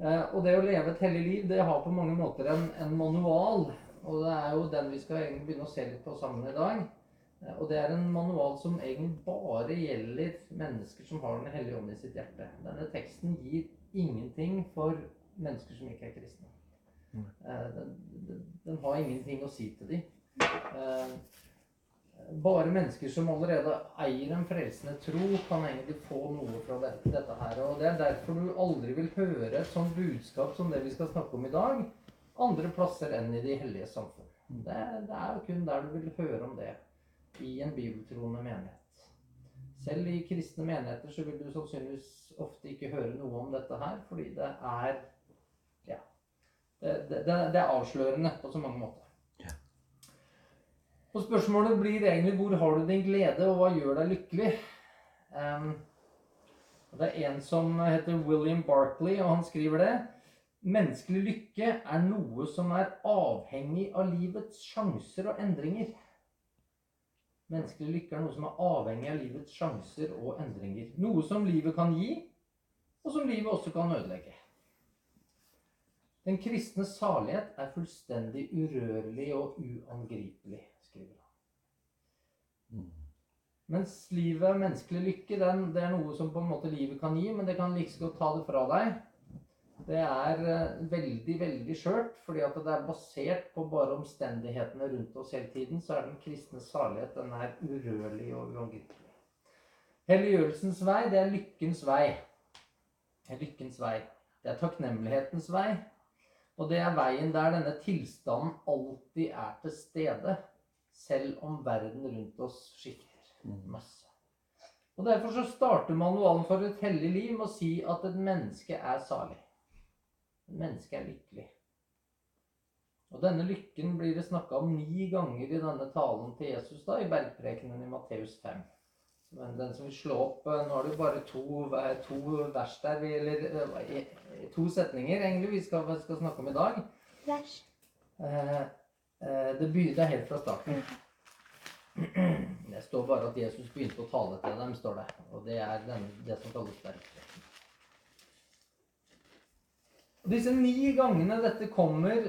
Eh, og det å leve et hellig liv, det har på mange måter en, en manual. Og det er jo den vi skal egentlig begynne å se litt på sammen i dag. Eh, og det er en manual som egentlig bare gjelder mennesker som har Den hellige ånd i sitt hjerte. Denne teksten gir ingenting for mennesker som ikke er kristne. Eh, den, den, den har ingenting å si til dem. Bare mennesker som allerede eier en frelsende tro, kan egentlig få noe fra dette, dette her. Og Det er derfor du aldri vil høre et sånt budskap som det vi skal snakke om i dag, andre plasser enn i de hellige samfunn. Det, det er kun der du vil høre om det, i en bibeltroende menighet. Selv i kristne menigheter så vil du sannsynligvis ofte ikke høre noe om dette her, fordi det er Ja. Det, det, det er avslørende på så mange måter. Og spørsmålet blir egentlig hvor har du din glede, og hva gjør deg lykkelig? Um, det er en som heter William Barkley, og han skriver det. Menneskelig lykke er noe som er avhengig av livets sjanser og endringer. Menneskelig lykke er noe som er avhengig av livets sjanser og endringer. Noe som livet kan gi, og som livet også kan ødelegge. Den kristne salighet er fullstendig urørlig og uangripelig. Mens livet, menneskelig lykke, den, det er noe som på en måte livet kan gi, men det kan like godt ta det fra deg. Det er uh, veldig, veldig skjørt, fordi at det er basert på bare omstendighetene rundt oss hele tiden. Så er den kristne salighet den er urørlig og uangripelig. Helliggjørelsens vei, det er lykkens vei. Lykkens vei. Det er takknemlighetens vei. Og det er veien der denne tilstanden alltid er til stede selv om verden rundt oss skifter mm. masse. Og Derfor så starter manualen for et hellig liv med å si at et menneske er salig. Et menneske er lykkelig. Og Denne lykken blir det snakka om ni ganger i denne talen til Jesus da, i bergprekenen i Matteus 5. Men den som vil slå opp eh, Nå har du bare to, to vers der, eller eh, to setninger egentlig vi skal, skal snakke om i dag. Vers. Eh, Eh, det, begynner helt fra starten. Det står bare at Jesus begynte å tale til dem, står det. Og det er den, det som kalles bergpreken. Disse ni gangene dette kommer,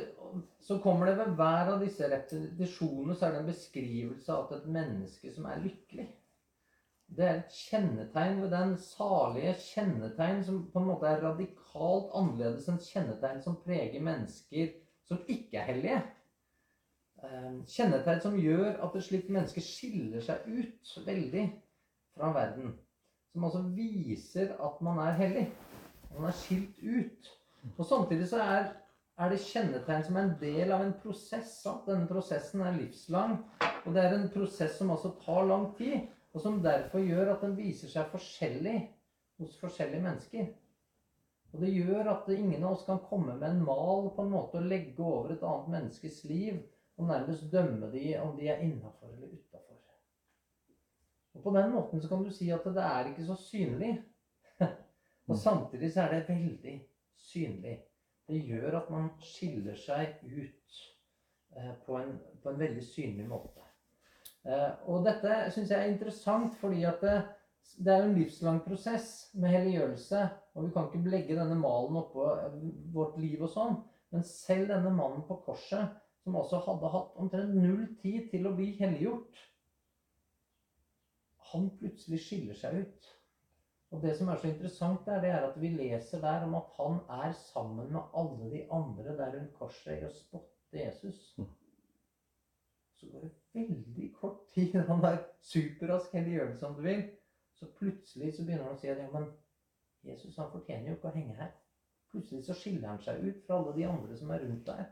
så kommer det ved hver av disse repetisjonene så er det en beskrivelse av at et menneske som er lykkelig. Det er et kjennetegn ved den salige kjennetegn som på en måte er radikalt annerledes enn kjennetegn som preger mennesker som ikke er hellige. Ehm, kjennetegn som gjør at et slikt menneske skiller seg ut veldig fra verden. Som altså viser at man er hellig. Man er skilt ut. Og Samtidig så er, er det kjennetegn som er en del av en prosess. Sant? Denne prosessen er livslang. Og det er en prosess som altså tar lang tid. Og som derfor gjør at den viser seg forskjellig hos forskjellige mennesker. Og det gjør at ingen av oss kan komme med en mal på en måte og legge over et annet menneskes liv og nærmest dømme de om de er innafor eller utafor. Og På den måten så kan du si at det er ikke så synlig. og samtidig så er det veldig synlig. Det gjør at man skiller seg ut eh, på, en, på, en, veldig synlig måte. Eh, og dette syns jeg er interessant, fordi at det, det er en livslang prosess med helliggjørelse. Og vi kan ikke legge denne malen oppå eh, vårt liv og sånn. Men selv denne mannen på korset som også hadde hatt omtrent null tid til å bli helliggjort, han plutselig skiller seg ut. Og Det som er så interessant, der, det er at vi leser der om at han er sammen med alle de andre der rundt korset i å spotte Jesus. Mm. Så går det veldig kort tid, han er superrask helliggjørelse som du vil, så plutselig så begynner han å si at ja, men Jesus han fortjener jo ikke å henge her. Plutselig så skiller han seg ut fra alle de andre som er rundt der.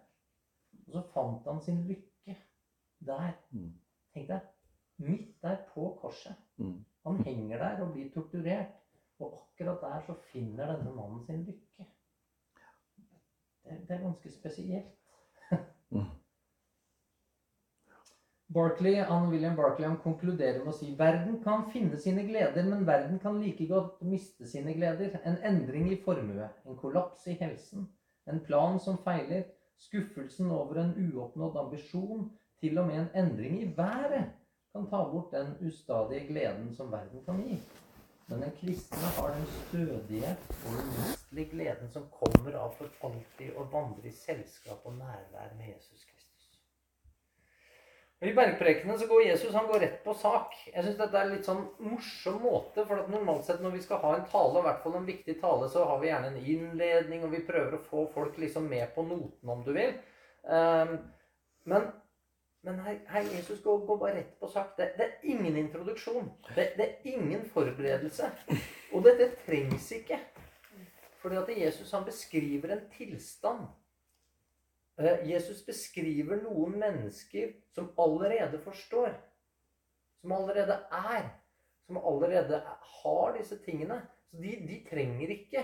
Og så fant han sin lykke der. Mm. Tenk deg. Midt der på korset. Mm. Han henger der og blir torturert. Og akkurat der så finner denne mannen sin lykke. Det, det er ganske spesielt. mm. Barkley, han, William Barclay han konkluderer med å si verden kan finne sine gleder, men verden kan like godt miste sine gleder. En endring i formue, en kollaps i helsen, en plan som feiler, Skuffelsen over en uoppnådd ambisjon, til og med en endring i været, kan ta bort den ustadige gleden som verden kan gi. Men den kristne har den stødige og umistelige gleden som kommer av for alltid å vandre i selskap og nærvær med Jesus Kristus. I bergprekene så går Jesus han går rett på sak. Jeg synes dette er en litt sånn morsom måte. For at normalt sett når vi skal ha en tale, i hvert fall en viktig tale, så har vi gjerne en innledning, og vi prøver å få folk liksom med på noten, om du vil. Um, men, men her, her, Jesus går, går, bare rett på sak. Det, det er ingen introduksjon. Det, det, er ingen forberedelse. Og dette trengs ikke. Fordi at Jesus han beskriver en tilstand Jesus beskriver noen mennesker som allerede forstår. Som allerede er. Som allerede har disse tingene. Så de, de trenger ikke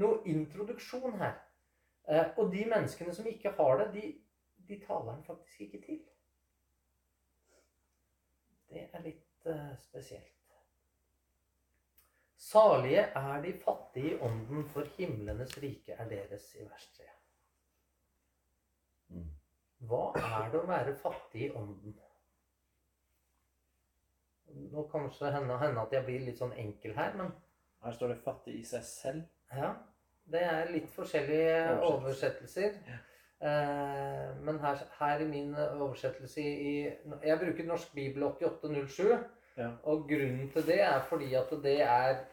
noe introduksjon her. Eh, og de menneskene som ikke har det, de, de taler han faktisk ikke til. Det er litt uh, spesielt. Salige er de fattige i ånden, for himlenes rike er deres i vers 3. Hva er det å være fattig i ånden? Nå kan det hende, hende at jeg blir litt sånn enkel her, men Her står det 'fattig i seg selv'. Ja. Det er litt forskjellige oversettelser. Ja. Eh, men her, her, i min oversettelse i Jeg bruker Norsk bibel 8807. Ja. Og grunnen til det er fordi at det er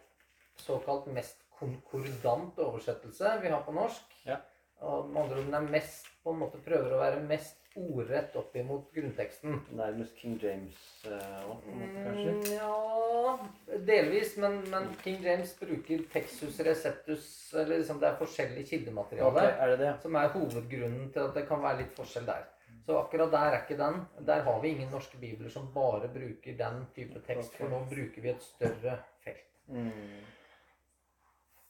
såkalt mest konkordant oversettelse vi har på norsk. Ja. Og med andre ord den er mest på en måte prøver å være mest ordrett opp imot grunnteksten. Nærmest King James uh, kanskje? Mm, ja, delvis. Men, men, King James bruker Texus receptus eller liksom Det er forskjellig kildemateriale okay, er det det? som er hovedgrunnen til at det kan være litt forskjell der. Så akkurat der er ikke den. Der har vi ingen norske bibler som bare bruker den type tekst. For nå bruker vi et større felt. Mm.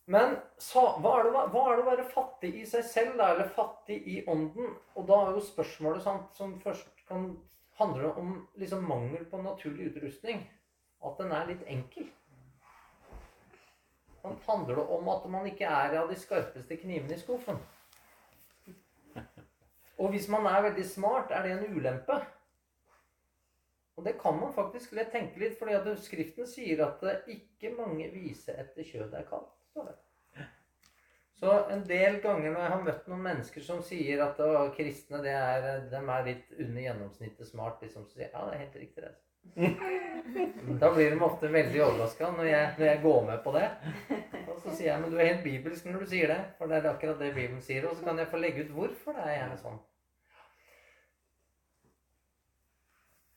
Men hva er, det, hva er, det, å være fattig i seg selv, da, eller fattig i ånden? Og da er jo spørsmålet sant, som først kan handle om liksom mangel på naturlig utrustning. At den er litt enkel. Sant? Handler det om at man ikke er av de skarpeste knivene i skuffen? Og hvis man er veldig smart, er det en ulempe? Og det kan man faktisk lett tenke litt, fordi at Skriften sier at ikke mange viser etter kjødet er kaldt står det. Så en del ganger når jeg har møtt noen mennesker som sier at å, kristne det er, de er litt under gjennomsnittet smart, liksom, så sier jeg ja, det er helt riktig. det. Da blir de ofte veldig overraska når, når, jeg går med på det. Og så sier jeg men du er helt bibelsk når du sier det. For det er akkurat det Bibelen sier. Og så kan jeg få legge ut hvorfor det er gjerne sånn.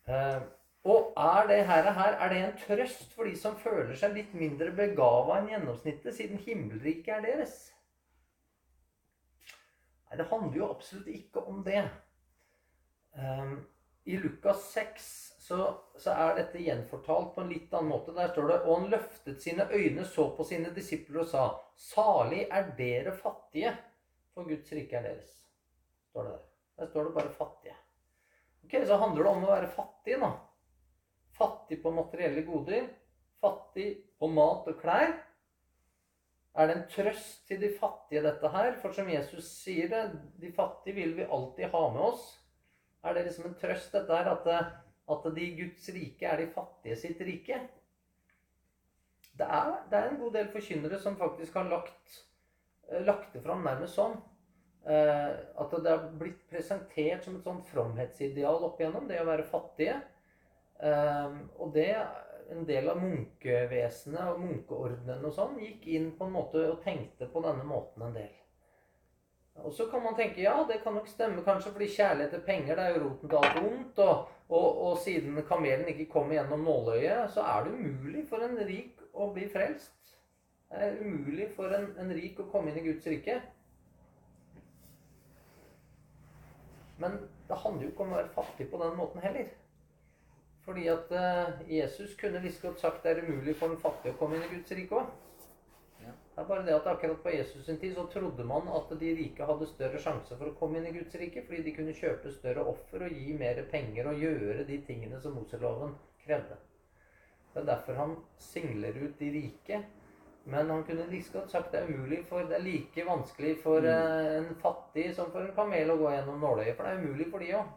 Uh, og er det her, her er det en trøst for de som føler seg litt mindre begava enn gjennomsnittet, siden himmelriket er deres? Nei, det handler jo absolutt ikke om det. Um, I Lukas 6 så, så, er dette gjenfortalt på en litt annen måte. Der står det Og han løftet sine øyne, så på sine disipler og sa:" Salig er dere fattige, for Guds rike er deres. Står det der. Der står det bare fattige. Ok, Så handler det om å være fattig, da. Fattig på materielle goder. Fattig på mat og klær. Er det en trøst til de fattige, dette her? For som Jesus sier det, de fattige vil vi alltid ha med oss. Er det liksom en trøst, dette her, at, at de Guds rike er de fattige sitt rike? Det er, det er en god del forkynnere som faktisk har lagt, eh, lagt det fram nærmest sånn. Eh, at det har blitt presentert som et sånn fromhetsideal opp igjennom, det å være fattige. Ehm, og det en del av munkevesenet og munkeordenen og sånn gikk inn på en måte og tenkte på denne måten en del. Og så kan man tenke ja, det kan nok stemme kanskje, fordi kjærlighet til penger det er jo roten til alt vondt. Og, og, og siden kamelen ikke kommer gjennom nåløyet, så er det umulig for en rik å bli frelst. Det er umulig for en, en rik å komme inn i Guds rike. Men det handler jo ikke om å være fattig på den måten heller. Fordi at uh, Jesus kunne like godt sagt det er umulig for den fattige å komme inn i Guds rike òg. Ja. Det er bare det at akkurat på Jesus sin tid så trodde man at de rike hadde større sjanse for å komme inn i Guds rike, fordi de kunne kjøpe større offer og gi mer penger og gjøre de tingene som Moseloven krevde. Det er derfor han singler ut de rike. Men han kunne like godt sagt det er umulig, for det er like vanskelig for uh, en fattig som for en kamel å gå gjennom nåløyet. For det er umulig for de òg.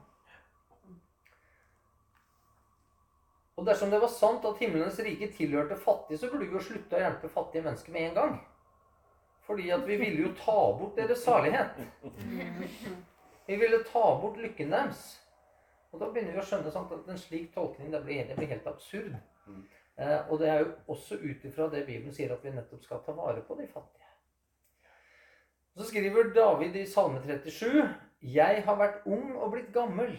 Og dersom det var sant at himmelens rike tilhørte fattige, så burde vi jo slutte å hjelpe fattige mennesker med en gang. Fordi at vi ville jo ta bort deres salighet. Vi ville ta bort lykken deres. Og da begynner vi å skjønne sant, at en slik tolkning det blir, det blir helt absurd. Eh, og det er jo også ut ifra det Bibelen sier at vi nettopp skal ta vare på de fattige. Så skriver David i Salme 37.: Jeg har vært ung og blitt gammel,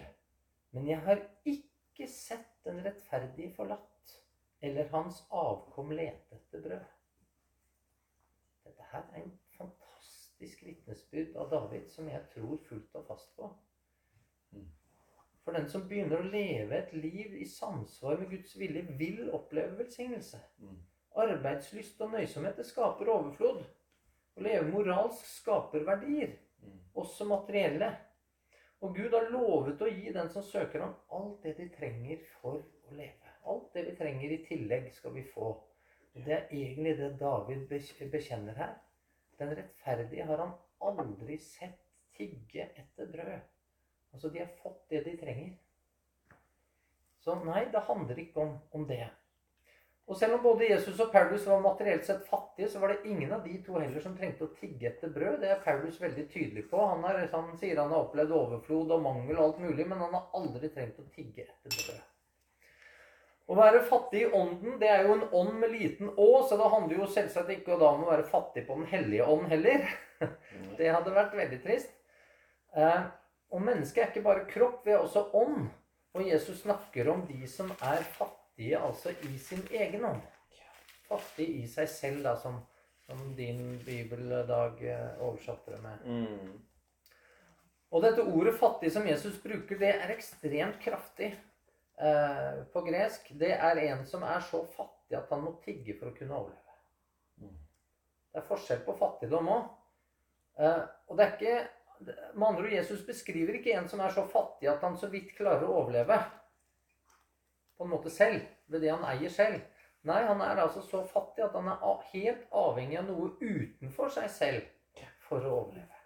men jeg har ikke sett den rettferdige forlatt, eller hans avkom lete etter brød. Dette her er en fantastisk vitnesbyrd av David som jeg tror fullt og fast på. For den som begynner å leve et liv i samsvar med Guds vilje, vil oppleve velsignelse. Mm. Arbeidslyst og nøysomhet det skaper overflod. Å leve moralsk skaper verdier, Mm. også materielle. Og Gud har lovet å gi den som søker ham, alt det de trenger for å leve. Alt det vi trenger i tillegg, skal vi få. Det er egentlig det David bekjenner her. Den rettferdige har han aldri sett tigge etter brød. Altså, de har fått det de trenger. Så nei, det handler ikke om, om det. Og selv om både Jesus og Paulus var materielt sett fattige, så var det ingen av de to heller som trengte å tigge etter brød. Det er Paulus veldig tydelig på. Han, er, han sier han har opplevd overflod og mangel og alt mulig, men han har aldri trengt å tigge etter brød. Å være fattig i ånden, det er jo en ånd med liten å, så det handler jo selvsagt ikke om å være fattig på Den hellige ånd heller. Det hadde vært veldig trist. Eh, og mennesket er ikke bare kropp, vi er også ånd. Og Jesus snakker om de som er fattige, altså i sin egen ånd. Fattig i seg selv, da, som, som din bibeldag eh, oversatte det med. Mm. Og dette ordet 'fattig' som Jesus bruker, det er ekstremt kraftig eh, på gresk. Det er en som er så fattig at han må tigge for å kunne overleve. Mm. Det er forskjell på fattigdom òg. Eh, og det er ikke Med andre ord, Jesus beskriver ikke en som er så fattig at han så vidt klarer å overleve på en måte selv, ved det han eier selv. Nei, han er altså så fattig at han er helt avhengig av noe utenfor seg selv for å overleve.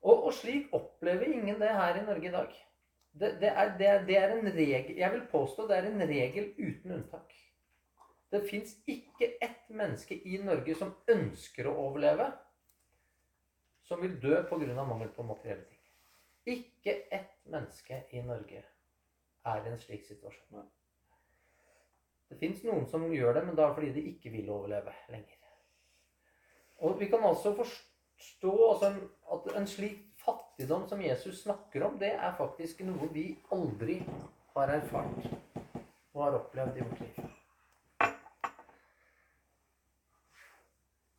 Og, og slik opplever ingen det her i Norge i dag. Det, det, er, det, det er en regel Jeg vil påstå det er en regel uten unntak. Det fins ikke ett menneske i Norge som ønsker å overleve, som vil dø pga. mangel på materielle ting. Ikke ett menneske i Norge er i en slik situasjon. Det fins noen som gjør det, men da er det fordi de ikke vil overleve lenger. Og vi kan altså forstå altså, at en slik fattigdom som Jesus snakker om, det er faktisk noe vi aldri har erfart og har opplevd i vårt liv.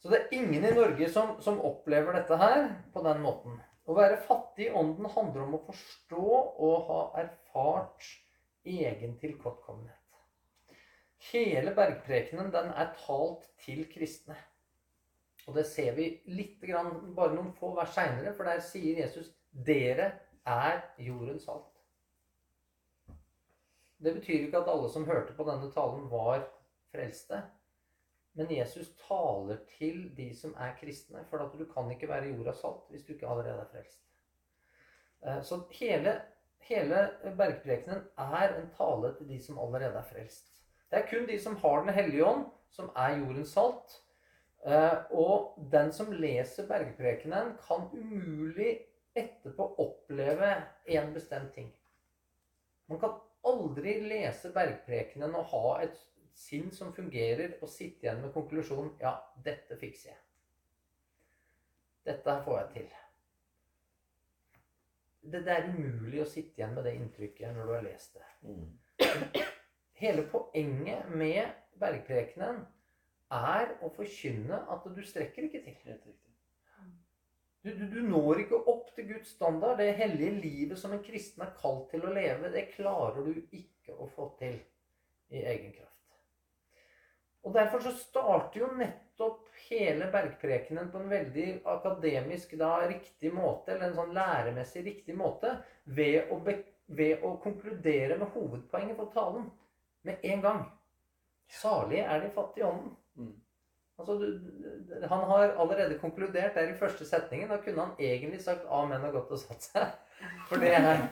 Så det er ingen i Norge som, som opplever dette her på den måten. Å være fattig i ånden handler om å forstå og ha erfart egen tilkortkommenhet. Hele bergprekenen den er talt til kristne. Og det ser vi litt grann, bare noen få vers seinere, for der sier Jesus 'Dere er jordens salt'. Det betyr ikke at alle som hørte på denne talen, var frelste. Men Jesus taler til de som er kristne, for at du kan ikke være jorda salt hvis du ikke allerede er frelst. Eh, Så hele, hele bergprekenen er en tale til de som allerede er frelst. Det er kun de som har Den hellige ånd, som er jordens salt. Eh, Og den som leser bergprekenen, kan umulig etterpå oppleve en bestemt ting. Man kan aldri lese bergprekenen og ha et sinn som fungerer, og sitte igjen med konklusjonen ja, dette fikser jeg. Dette her får jeg til. Det, det er umulig å sitte igjen med det inntrykket når du har lest det. Mm. Hele poenget med bergprekenen er å forkynne at du strekker ikke til. Helt riktig. Du, du, du når ikke opp til Guds standard. Det hellige livet som en kristen er kalt til å leve, det klarer du ikke å få til i egen kraft. Og Derfor så starter jo nettopp hele bergprekenen på en veldig akademisk, da riktig måte, eller en sånn læremessig riktig måte, ved å, be, ved å konkludere med hovedpoenget for talen med en gang. Salige er de fattige i ånden. Mm. Altså, du, han har allerede konkludert der i første setningen. Da kunne han egentlig sagt amen og gått og satt seg. For det er,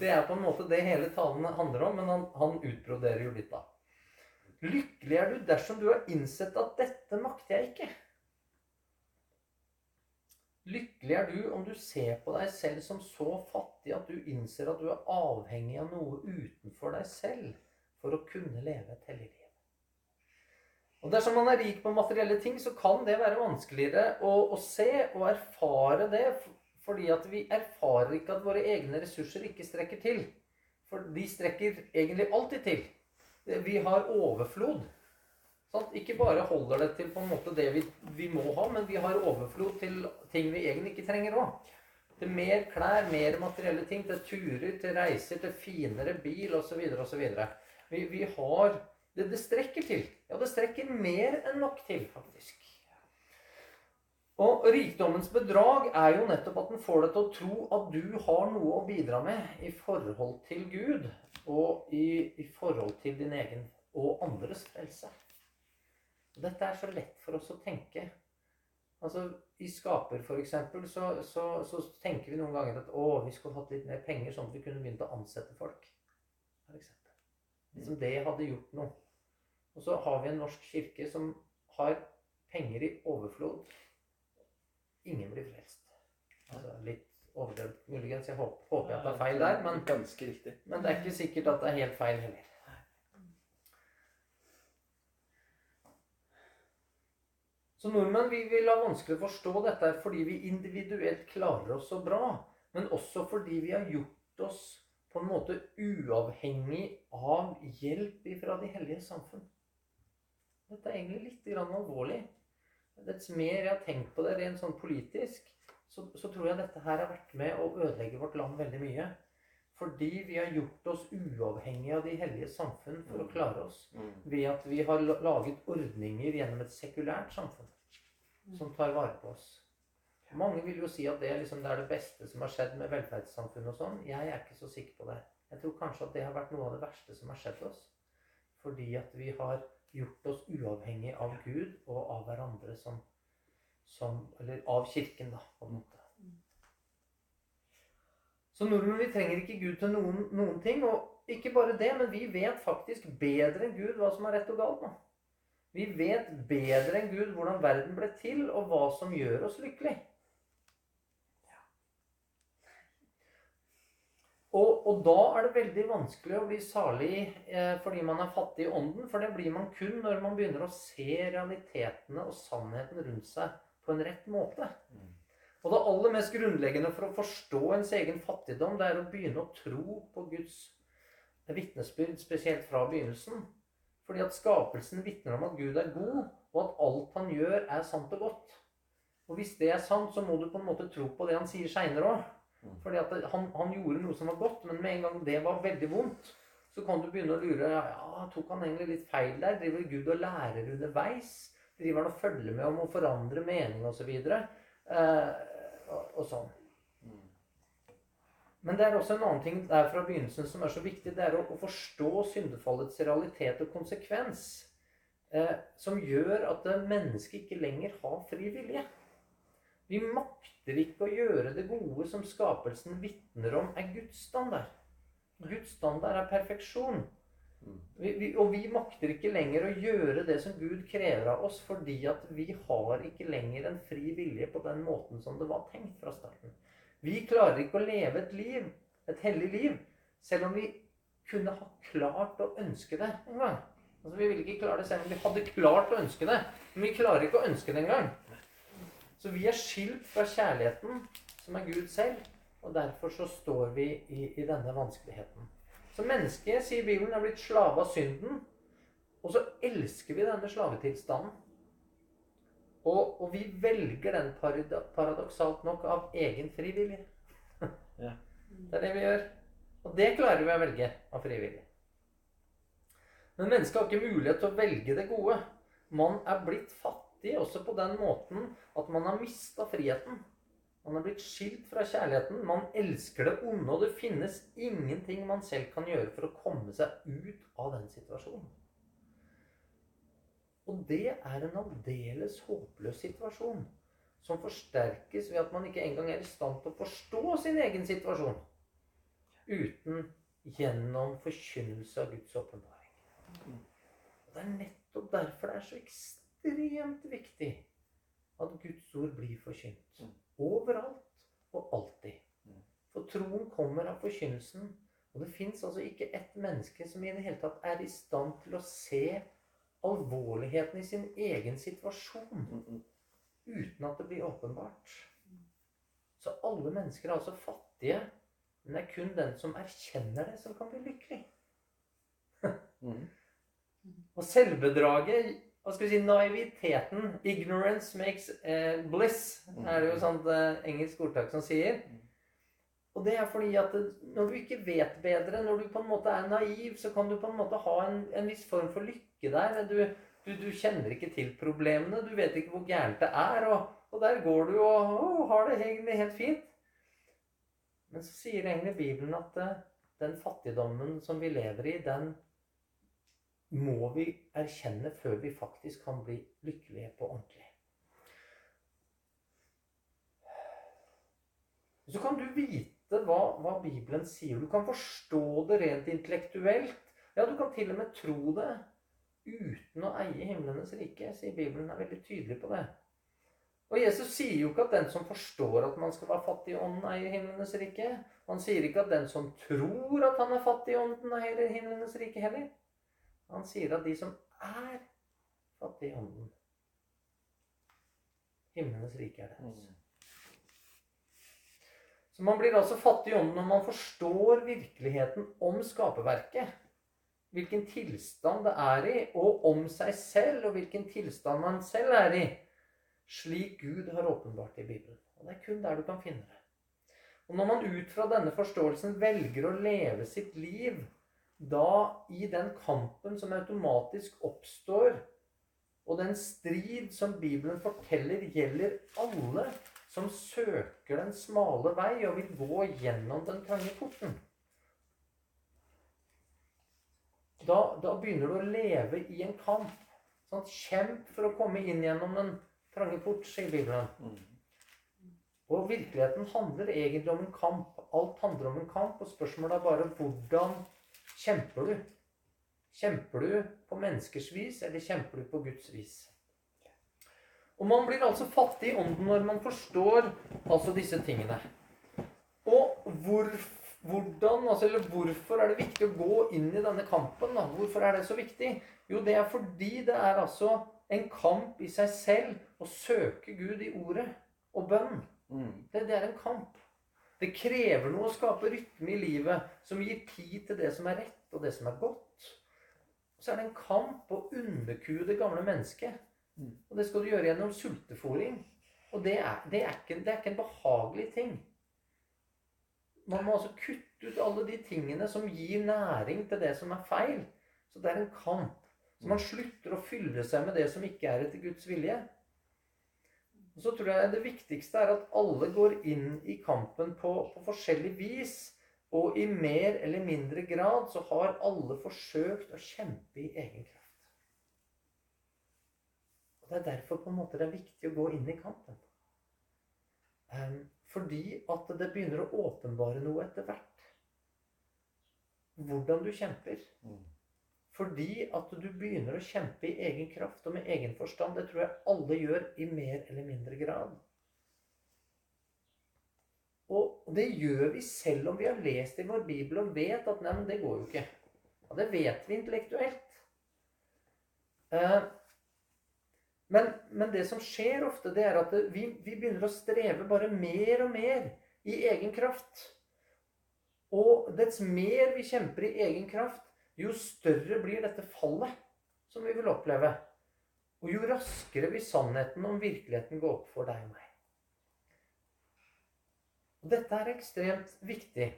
det er på en måte det hele talen handler om, men han, han utbroderer jo litt, da. Lykkelig er du dersom du har innsett at dette makter jeg ikke. Lykkelig er du om du ser på deg selv som så fattig at du innser at du er avhengig av noe utenfor deg selv for å kunne leve et hellig liv. Og Dersom man er rik på materielle ting, så kan det være vanskeligere å, å se og erfare det, fordi at vi erfarer ikke at våre egne ressurser ikke strekker til. For de strekker egentlig alltid til. Vi har overflod. Sant? Ikke bare holder det til på en måte det vi, vi må ha, men vi har overflod til ting vi egentlig ikke trenger òg. Til mer klær, mer materielle ting. Til turer, til reiser, til finere bil osv. osv. Vi, vi har det, det strekker til. Ja, det strekker mer enn nok til, faktisk. Og rikdommens bedrag er jo nettopp at den får deg til å tro at du har noe å bidra med i forhold til Gud og i, i forhold til din egen og andres frelse. Dette er så lett for oss å tenke. Altså, I Skaper, f.eks., så, så, så tenker vi noen ganger at å, vi skulle hatt litt mer penger, sånn at vi kunne begynt å ansette folk. For eksempel. Liksom det hadde gjort noe. Og så har vi en norsk kirke som har penger i overflod ingen blir frelst. Altså, litt overdrevet muligens. Jeg håper, håper jeg tar feil der, men, Ganske riktig. men det er ikke sikkert at det er helt feil heller. Så nordmenn vi vil ha vanskelig å forstå dette fordi vi individuelt klarer oss så bra. Men også fordi vi har gjort oss på en måte uavhengig av hjelp fra de hellige samfunn. Dette er egentlig litt grann alvorlig. Dets mer jeg har tenkt på det rent sånn politisk, så, så, tror jeg dette her har vært med å ødelegge vårt land veldig mye. Fordi vi har gjort oss uavhengige av de hellige samfunn for å klare oss. Mm. Ved at vi har laget ordninger gjennom et sekulært samfunn som tar vare på oss. Mange vil jo si at det, liksom, det er det beste som har skjedd med velferdssamfunnet og sånn. Jeg er ikke så sikker på det. Jeg tror kanskje at det har vært noe av det verste som har skjedd oss. Fordi at vi har gjort oss uavhengig av Gud og av hverandre som, som Eller av Kirken, da, på en måte. Så nordmenn vi trenger ikke Gud til noen, noen ting. Og ikke bare det, men vi vet faktisk bedre enn Gud hva som er rett og galt Da. Vi vet bedre enn Gud hvordan verden ble til, og hva som gjør oss lykkelig. Og, og, da er det veldig vanskelig å bli salig eh, fordi man er fattig i ånden. For det blir man kun når man begynner å se realitetene og sannheten rundt seg på en rett måte. Mm. Og det aller mest grunnleggende for å forstå ens egen fattigdom, det er å begynne å tro på Guds vitnesbyrd, spesielt fra begynnelsen. Fordi at skapelsen vitner om at Gud er god, og at alt han gjør, er sant og godt. Og hvis det er sant, så må du på en måte tro på det han sier seinere òg. Mm. Fordi at han, han, gjorde noe som var godt, men med en gang det var veldig vondt, så kan du begynne å lure ja, tok han egentlig litt feil der? Driver Gud og lærer underveis? Driver han og følger med om å forandre mening osv.? Eh, og, og sånn. Mm. Men det er også en annen ting der fra begynnelsen som er så viktig. Det er å, å forstå syndefallets realitet og konsekvens. Eh, som gjør at mennesket ikke lenger har fri vilje. Vi makter ikke å gjøre det gode som skapelsen vitner om, er Guds standard. Guds standard er perfeksjon. Mm. Vi, vi, og vi makter ikke lenger å gjøre det som Gud krever av oss, fordi at vi har ikke lenger en fri vilje på den måten som det var tenkt fra starten. Vi klarer ikke å leve et liv, et hellig liv, selv om vi kunne ha klart å ønske det en gang. Altså, vi ville ikke klare det selv om vi hadde klart å ønske det. Men vi klarer ikke å ønske det engang. Så vi er skilt fra kjærligheten, som er Gud selv. Og derfor så står vi i, i denne vanskeligheten. Så mennesket, sier Bibelen, er blitt slave av synden. Og så elsker vi denne slavetilstanden. Og, og vi velger den paradoksalt nok av egen frivillig. Ja. Det er det vi gjør. Og det klarer vi å velge av frivillig. Men mennesket har ikke mulighet til å velge det gode. Man er blitt fattig også på den måten at man har mista friheten. Man har blitt skilt fra kjærligheten. Man elsker det onde, og det finnes ingenting man selv kan gjøre for å komme seg ut av den situasjonen. Og det er en aldeles håpløs situasjon, som forsterkes ved at man ikke engang er i stand til å forstå sin egen situasjon uten gjennom forkynnelse av Guds åpenbaring. Det er nettopp derfor det er så ekstremt viktig at Guds ord blir forkynt. Overalt og alltid. Mm. For troen kommer av forkynnelsen. Og det fins altså ikke ett menneske som i det hele tatt er i stand til å se alvorligheten i sin egen situasjon Mm, mm. uten at det blir åpenbart. Så alle mennesker er altså fattige, men det er kun den som erkjenner det, som kan bli lykkelig. Mm. Og selvbedraget, hva skal vi si, naiviteten, 'ignorance makes eh, bliss', er det jo sånt eh, engelsk ordtak som sier. Og det er fordi at når du ikke vet bedre, når du på en måte er naiv, så kan du på en måte ha en, en viss form for lykke der. Du, du, du kjenner ikke til problemene, du vet ikke hvor gærent det er, og, og der går du og å, har det egentlig helt fint. Men så sier egentlig Bibelen at eh, den fattigdommen som vi lever i, den må vi erkjenne før vi faktisk kan bli lykkelige på ordentlig. Så kan du vite hva, hva Bibelen sier. Du kan forstå det rent intellektuelt. Ja, du kan til og med tro det uten å eie himlenes rike, sier Bibelen. er veldig tydelig på det. Og Jesus sier jo ikke at den som forstår at man skal være fattig i ånden, eier himlenes rike. Han sier ikke at den som tror at han er fattig i ånden, eier himlenes rike heller. Han sier at de som er fattige i ånden Himlenes rike er deres. Mm. Så man blir altså fattig i ånden når man forstår virkeligheten om skaperverket. Hvilken tilstand det er i, og om seg selv, og hvilken tilstand man selv er i. Slik Gud har åpenbart i Bibelen. Og det er kun der du kan finne det. Og når man ut fra denne forståelsen velger å leve sitt liv, da i den kampen som automatisk oppstår, og den strid som Bibelen forteller gjelder alle som søker den smale vei og vil gå gjennom den trange porten. Da, da begynner du å leve i en kamp. Sånn, kjemp for å komme inn gjennom den trange port, sier Bibelen. Mm. Og virkeligheten handler egentlig om en kamp. Alt handler om en kamp, og spørsmålet er bare hvordan kjemper du? Kjemper du på menneskers vis, eller kjemper du på Guds vis? Og man blir altså fattig i ånden når man forstår altså disse tingene. Og hvor, hvordan, altså, eller hvorfor er det viktig å gå inn i denne kampen? Da? Hvorfor er det så viktig? Jo, det er fordi det er altså en kamp i seg selv å søke Gud i ordet og bønn. Mm. Det, det er en kamp. Det krever noe å skape rytme i livet som gir tid til det som er rett og det som er godt. Så er det en kamp å underkue det gamle mennesket. Mm. Og det skal du gjøre gjennom sultefòring. Og det er, det, er ikke, det er ikke en behagelig ting. Man må altså kutte ut alle de tingene som gir næring til det som er feil. Så det er en kamp. Så man slutter å fylle seg med det som ikke er etter Guds vilje. Og så tror jeg det viktigste er at alle går inn i kampen på, på forskjellig vis. Og i mer eller mindre grad så har alle forsøkt å kjempe i egen kraft. Og Det er derfor på en måte det er viktig å gå inn i kampen. Ehm, fordi at det begynner å åpenbare noe etter hvert. Hvordan du kjemper. Fordi at du begynner å kjempe i egen kraft og med egen forstand. Det tror jeg alle gjør i mer eller mindre grad. Og det gjør vi selv om vi har lest i vår bibel og vet at nei, men det går jo ikke. Ja, det vet vi intellektuelt. Eh, men, men det som skjer ofte, det er at vi, vi begynner å streve bare mer og mer i egen kraft. Og dets mer vi kjemper i egen kraft, jo større blir dette fallet som vi vil oppleve. Og jo raskere vil sannheten om virkeligheten gå opp for deg og meg. Og dette er ekstremt viktig.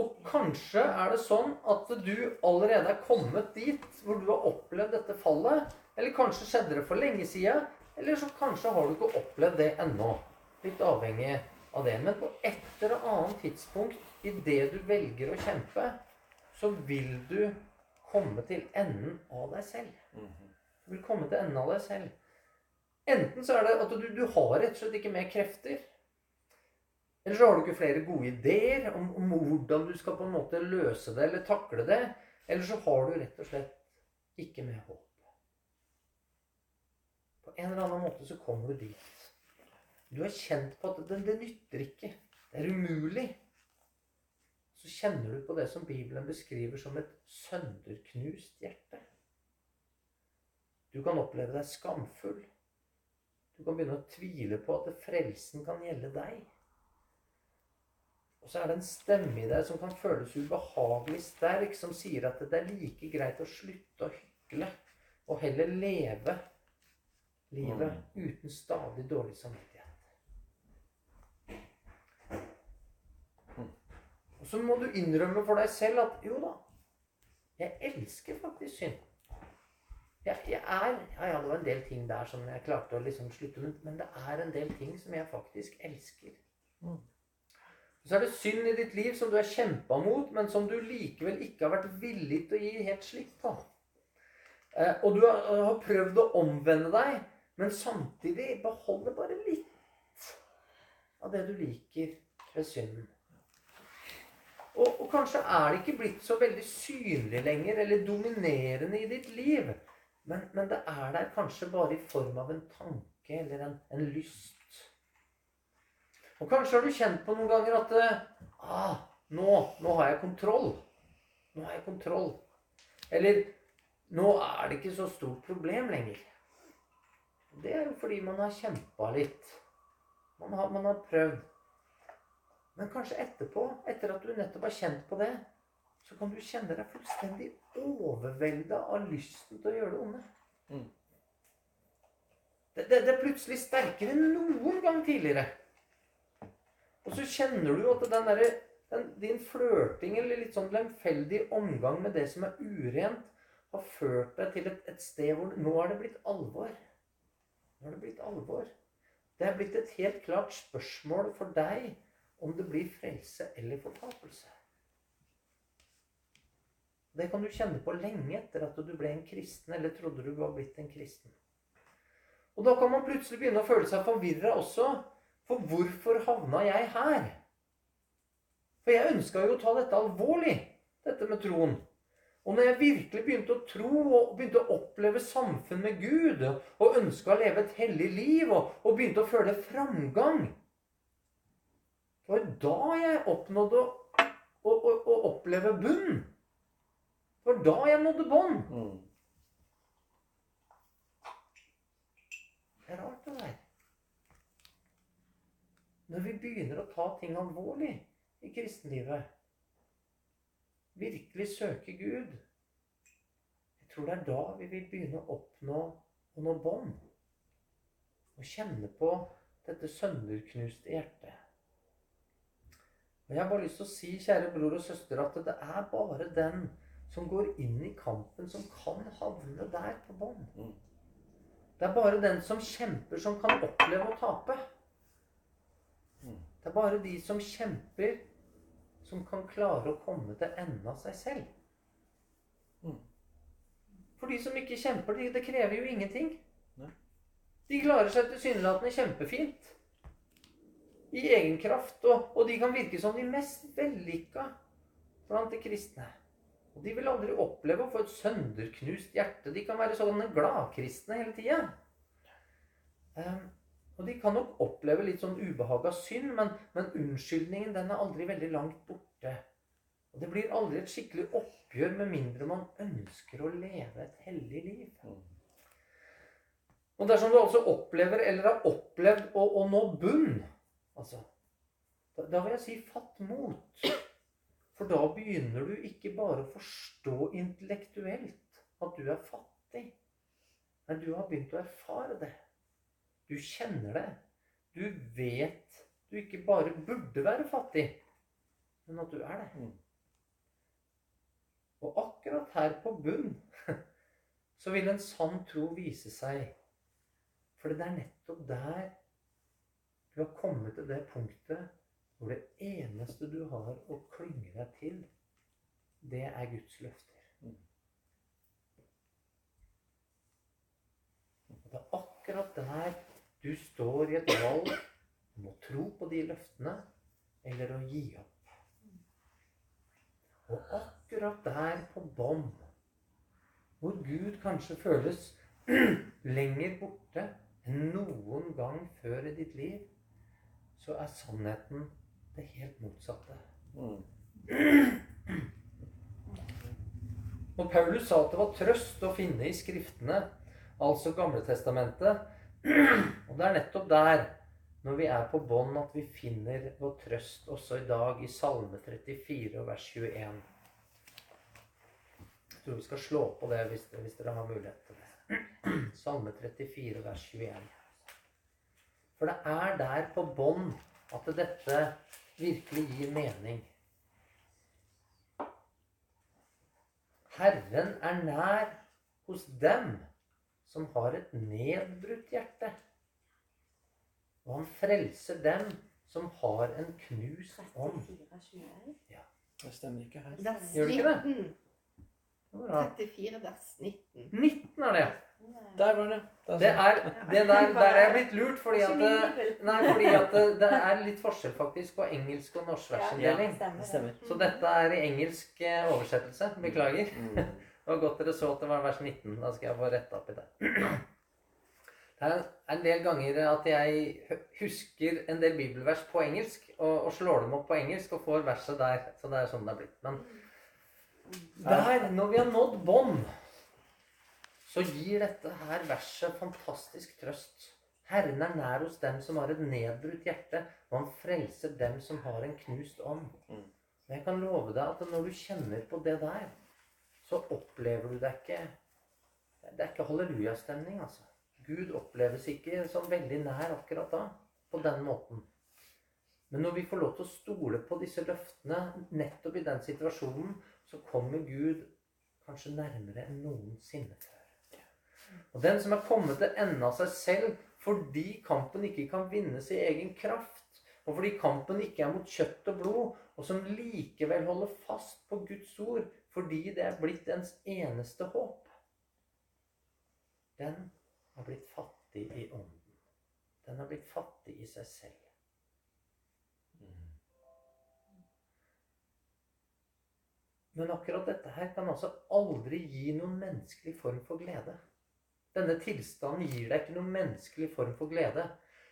Og kanskje er det sånn at du allerede er kommet dit hvor du har opplevd dette fallet. Eller kanskje skjedde det for lenge siden. Eller så kanskje har du ikke opplevd det ennå. Litt avhengig av det. Men på et eller annet tidspunkt i det du velger å kjempe, så vil du komme til enden av deg selv. Du vil komme til enden av deg selv. Enten så er det at du, du har rett og slett ikke mer krefter. Eller så har du ikke flere gode ideer om, om hvordan du skal på en måte løse det eller takle det. Eller så har du rett og slett ikke mer håp. På en eller annen måte så kommer du dit. Du har kjent på at det, det nytter ikke. Det er umulig. Så kjenner du på det som Bibelen beskriver som et sønderknust hjerte. Du kan oppleve deg skamfull. Du kan begynne å tvile på at frelsen kan gjelde deg. Og så er det en stemme i deg som kan føles ubehagelig sterk, som sier at det er like greit å slutte å hykle og heller leve livet uten stadig dårlig samvittighet. Og så må du innrømme for deg selv at jo da, jeg elsker faktisk synd. Jeg, jeg er, ja, det var en del ting der som jeg klarte å liksom slutte med, men det er en del ting som jeg faktisk elsker. Mm. Så er det synd i ditt liv som du har kjempa mot, men som du likevel ikke har vært villig til å gi helt slipp på. Eh, og du har, har prøvd å omvende deg, men samtidig beholder bare litt av det du liker ved synden. Og, og, kanskje er det ikke blitt så veldig synlig lenger, eller dominerende i ditt liv. Men, men det er der kanskje bare i form av en tanke eller en, en lyst. Og kanskje har du kjent på noen ganger at ah, nå, nå har jeg kontroll. Nå har jeg kontroll. Eller nå er det ikke så stort problem lenger. Det er jo fordi man har kjempa litt. Man har, man har prøvd. Men kanskje etterpå, etter at du nettopp har kjent på det, så kan du kjenne deg fullstendig overvelda av lysten til å gjøre det onde. Mm. Det, det, det, er plutselig sterkere enn noen gang tidligere. Og så kjenner du at den der, den, din flørting eller litt sånn lemfeldig omgang med det som er urent, har ført deg til et, et sted hvor nå er det blitt alvor. Nå er det blitt alvor. Det er blitt et helt klart spørsmål for deg om det blir frelse eller fortapelse. Det kan du kjenne på lenge etter at du ble en kristen, eller trodde du var blitt en kristen. Og da kan man plutselig begynne å føle seg forvirra også. For hvorfor havna jeg her? For jeg ønska jo å ta dette alvorlig, dette med troen. Og når jeg virkelig begynte å tro og begynte å oppleve samfunn med Gud, og ønska å leve et hellig liv og, og begynte å føle framgang, det var da jeg oppnådde å, å, å, å oppleve bunn. Det var da jeg nådde bånd. Mm. Det er rart, det der. Når vi begynner å ta ting alvorlig i kristenlivet, virkelig søke Gud Jeg tror det er da vi vil begynne å oppnå å nå bånd. Å kjenne på dette sønderknuste hjertet. Og Jeg har bare lyst til å si, kjære bror og søster, at det er bare den som går inn i kampen, som kan havne der på bånn. Mm. Det er bare den som kjemper, som kan oppleve å tape. Mm. Det er bare de som kjemper, som kan klare å komme til enden av seg selv. Mm. For de som ikke kjemper, det krever jo ingenting. De klarer seg tilsynelatende kjempefint i egen kraft. Og, og, de kan virke som de mest vellykka blant de kristne. Og de vil aldri oppleve å få et sønderknust hjerte. De kan være sånne gladkristne hele tida. Um, og de kan nok oppleve litt sånn ubehag av synd, men, men, unnskyldningen den er aldri veldig langt borte. Og det blir aldri et skikkelig oppgjør med mindre man ønsker å leve et hellig liv. Og dersom du altså opplever eller har opplevd å, å nå bunn Altså, da, da vil jeg si fatt mot. For da begynner du ikke bare å forstå intellektuelt at du er fattig. Men du har begynt å erfare det. Du kjenner det. Du vet du ikke bare burde være fattig, men at du er det. Mm. Og akkurat her på bunn så vil en sann tro vise seg. For det er nettopp der du har kommet til det punktet hvor det eneste du har å klynge deg til, det er Guds løfter. Mm. Og det er akkurat der du står i et valg om å tro på de løftene eller å gi opp. Og akkurat der på bånn, hvor Gud kanskje føles lenger borte enn noen gang før i ditt liv, så er sannheten det helt motsatte. Mm. Og Paulus sa at det var trøst å finne i Skriftene, altså Gamletestamentet. Og det er nettopp der, når vi er på bånn, at vi finner vår trøst også i dag i Salme 34 og vers 21. Jeg tror vi skal slå på det hvis, hvis dere har mulighet til det. Salme 34 vers 21. For det er der på bånn at dette virkelig gir mening. Herren er nær hos dem som har et nedbrutt hjerte. Og han frelser dem som har en knust ånd. Ja. Det stemmer ikke her. Gjør det ikke det? 19. Det var bra. 34 vers 19. 19 er det. Der var det. Der Det er, det der, der er jeg blitt lurt, fordi at, det- nei, fordi at det, det er litt forskjell faktisk på engelsk og norsk versinndeling. Så dette er i engelsk eh, oversettelse. Beklager. Mm. Det var godt dere så at det var vers 19. Da skal jeg få retta opp i det. Det er en del ganger at jeg husker en del bibelvers på engelsk, og, og slår dem opp på engelsk og får verset der. Så det er sånn det er blitt. Men der, når vi har nådd bånd, så gir dette her verset fantastisk trøst. Herren er nær hos dem som har et nedbrutt hjerte, og han frelser dem som har en knust ånd. Mm. Men jeg kan love deg at når du kjenner på det der, så opplever du deg ikke Det er ikke hallelujastemning, altså. Gud oppleves ikke som veldig nær akkurat da, på den måten. Men når vi får lov til å stole på disse løftene nettopp i den situasjonen, så kommer Gud kanskje nærmere enn noensinne før. Og den som er kommet til enden av seg selv fordi kampen ikke kan vinnes i egen kraft, og fordi kampen ikke er mot kjøtt og blod, og som likevel holder fast på Guds ord fordi det er blitt ens eneste håp, den har blitt fattig i ånden. Den har blitt fattig i seg selv. Men akkurat dette her kan altså aldri gi noen menneskelig form for glede. Denne tilstanden gir deg ikke noen menneskelig form for glede.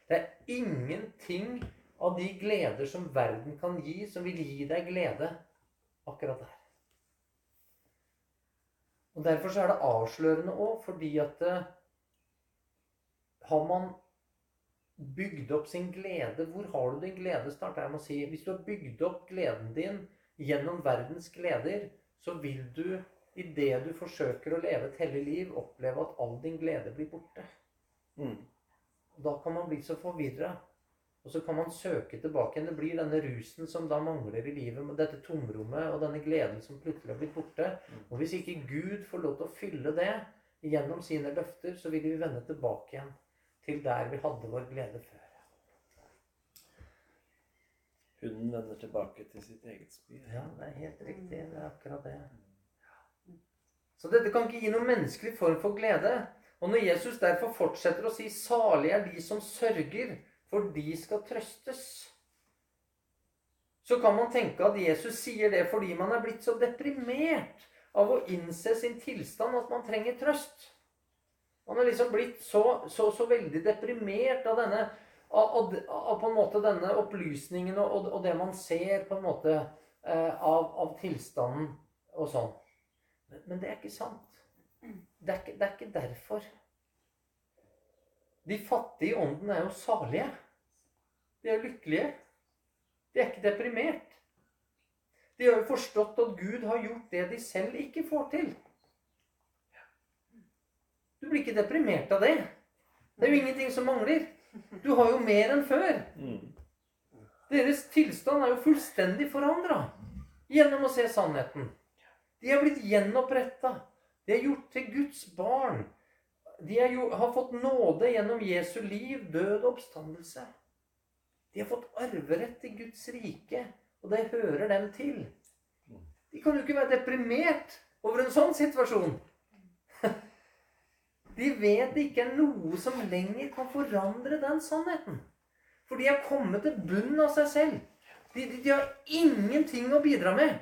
Det er ingenting av de gleder som verden kan gi, som vil gi deg glede akkurat der. Og Derfor så er det avslørende òg, fordi at eh, har man bygd opp sin glede Hvor har du din glede? starter jeg med å si. Hvis du har bygd opp gleden din gjennom verdens gleder, så vil du i det du forsøker å leve et hellig liv, oppleve at all din glede blir borte. Mm. Da kan man bli så forvirra. Og så kan man søke tilbake igjen. Det blir denne rusen som da mangler i livet. med Dette tomrommet og denne gleden som plutselig har blitt borte. Og hvis ikke Gud får lov til å fylle det gjennom sine løfter, så vil vi vende tilbake igjen til der vi hadde vår glede før. Hunden vender tilbake til sitt eget spy. Ja, det er helt riktig. Det er akkurat det. Så dette kan ikke gi noen menneskelig form for glede. Og når Jesus derfor fortsetter å si 'salig er de som sørger', for de skal trøstes, så kan man tenke at Jesus sier det fordi man er blitt så deprimert av å innse sin tilstand at man trenger trøst. Man er liksom blitt så, så, så veldig deprimert av denne av, av på en måte denne opplysningen og, og, og det man ser på en måte eh, av, av tilstanden og sånn. Men, men det er ikke sant. Det er ikke, det er ikke derfor. De fattige i ånden er jo salige. De er lykkelige. De er ikke deprimert. De har jo forstått at Gud har gjort det de selv ikke får til. Du blir ikke deprimert av det. Det er jo ingenting som mangler. Du har jo mer enn før. Mm. Deres tilstand er jo fullstendig forandra gjennom å se sannheten. De er blitt gjenoppretta. De er gjort til Guds barn. De jo, har fått nåde gjennom Jesu liv, død og oppstandelse. De har fått arverett til Guds rike, og det hører dem til. De kan jo ikke være deprimert over en sånn situasjon. De vet det ikke er noe som lenger kan forandre den sannheten. For de har kommet til bunnen av seg selv. De, de, de har ingenting å bidra med.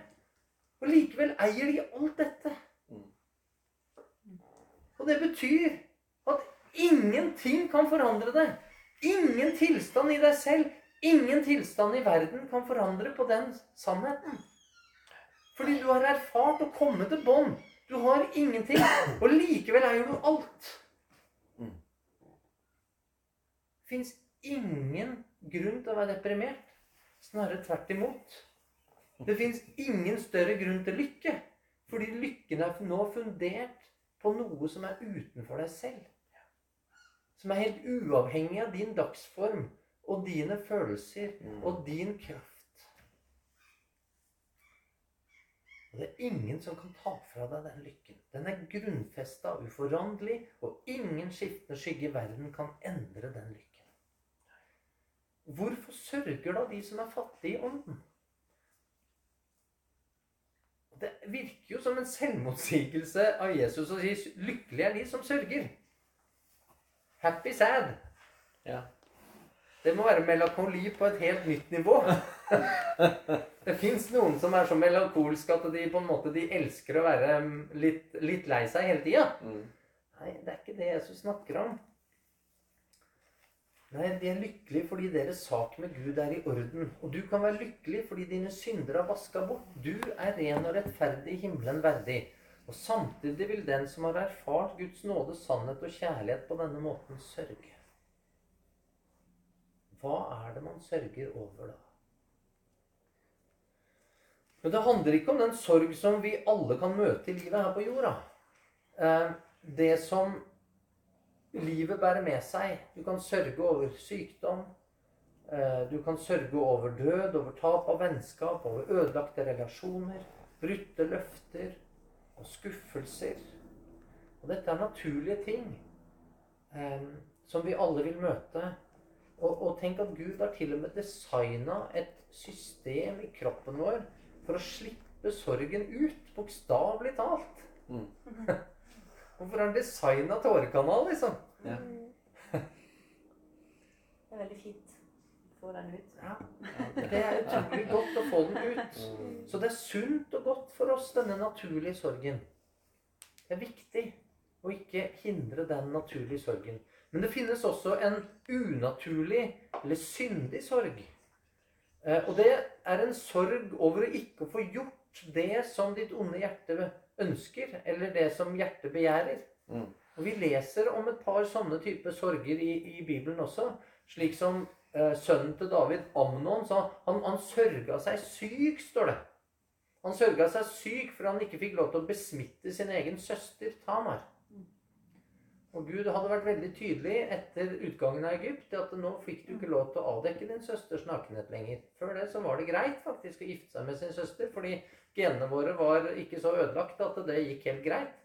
Og likevel eier de alt dette. Og det betyr at ingenting kan forandre det. Ingen tilstand i deg selv, Ingen tilstand i verden kan forandre på den sannheten. Fordi du har erfart å komme til bånd. Du har ingenting, og likevel eier du alt. Mm. Det fins ingen grunn til å være deprimert. Snarere tvert imot. Det fins ingen større grunn til lykke. Fordi lykken er nå fundert på noe som er utenfor deg selv. Som er helt uavhengig av din dagsform og dine følelser Mm. og din kraft. Og det er ingen som kan ta fra deg den lykken. Den er grunnfesta, uforanderlig, og ingen skiftende skygge i verden kan endre den lykken. Hvorfor sørger da de som er fattige i ånden? Det virker jo som en selvmotsigelse av Jesus å si 'lykkelig er de som sørger'. Happy sad. Ja. Det må være melankoli på et helt nytt nivå. det fins noen som er så melankolske at de på en måte de elsker å være litt, litt lei seg hele tida. Mm. Nei, det er ikke det Jesus snakker om. Nei, de er lykkelige fordi deres sak med Gud er i orden. Og du kan være lykkelig fordi dine synder er vaska bort. Du er ren og rettferdig himmelen verdig. Og samtidig vil den som har erfart Guds nåde, sannhet og kjærlighet på denne måten, sørge. Hva er det man sørger over da? Men det handler ikke om den sorg som vi alle kan møte i livet her på jorda. Eh, Det som livet bærer med seg. Du kan sørge over sykdom. eh, Du kan sørge over død, over tap av vennskap, over ødelagte relasjoner, brutte løfter og skuffelser. Og dette er naturlige ting eh, som vi alle vil møte. Og, og tenk at Gud har til og med designa et system i kroppen vår for å slippe sorgen ut, bokstavelig talt. Mm. Hvorfor har han designa tårekanal, liksom? Ja. Det er veldig fint å få den ut. Ja. Det er utrolig godt å få den ut. Mm. Så det er sunt og godt for oss, denne naturlige sorgen. Det er viktig å ikke hindre den naturlige sorgen. Men det finnes også en unaturlig eller syndig sorg. Eh, Og det er en sorg over å ikke få gjort det som ditt onde hjerte ønsker, eller det som hjertet begjærer. Mm. Og Vi leser om et par sånne typer sorger i, i Bibelen også. Slik som eh, sønnen til David, Amnon, sa han, han sørga seg syk, står det. Han sørga seg syk for han ikke fikk lov til å besmitte sin egen søster Tamar. Og Gud hadde vært veldig tydelig etter utgangen av Egypt at nå fikk du ikke lov til å avdekke din søsters nakenhet lenger. Før det så var det greit faktisk å gifte seg med sin søster, fordi genene våre var ikke så ødelagt at det gikk helt greit.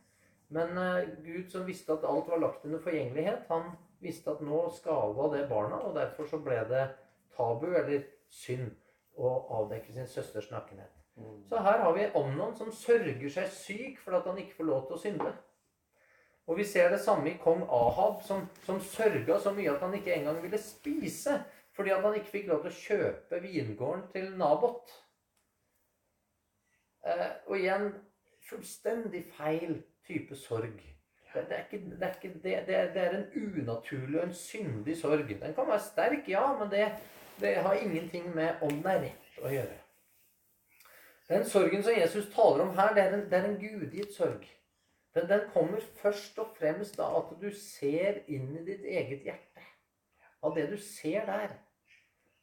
Men eh, Gud som visste at alt var lagt under forgjengelighet, han visste at nå skada det barna, og derfor så ble det tabu, eller synd, å avdekke sin søsters nakenhet. Mm. Så her har vi Amnon som sørger seg syk for at han ikke får lov til å synde. Og vi ser det samme i kong Ahab, som, som sørga så mye at han ikke engang ville spise fordi at han ikke fikk lov til å kjøpe vingården til Nabot. Eh, og igjen fullstendig feil type sorg. Det, det, er ikke, det, er ikke, det, det, er, en unaturlig og en syndig sorg. Den kan være sterk, ja, men det, det har ingenting med om det er rett å gjøre. Den sorgen som Jesus taler om her, det er en, det er en gudgitt sorg. Den, den kommer først og fremst av at du ser inn i ditt eget hjerte. Av det du ser der.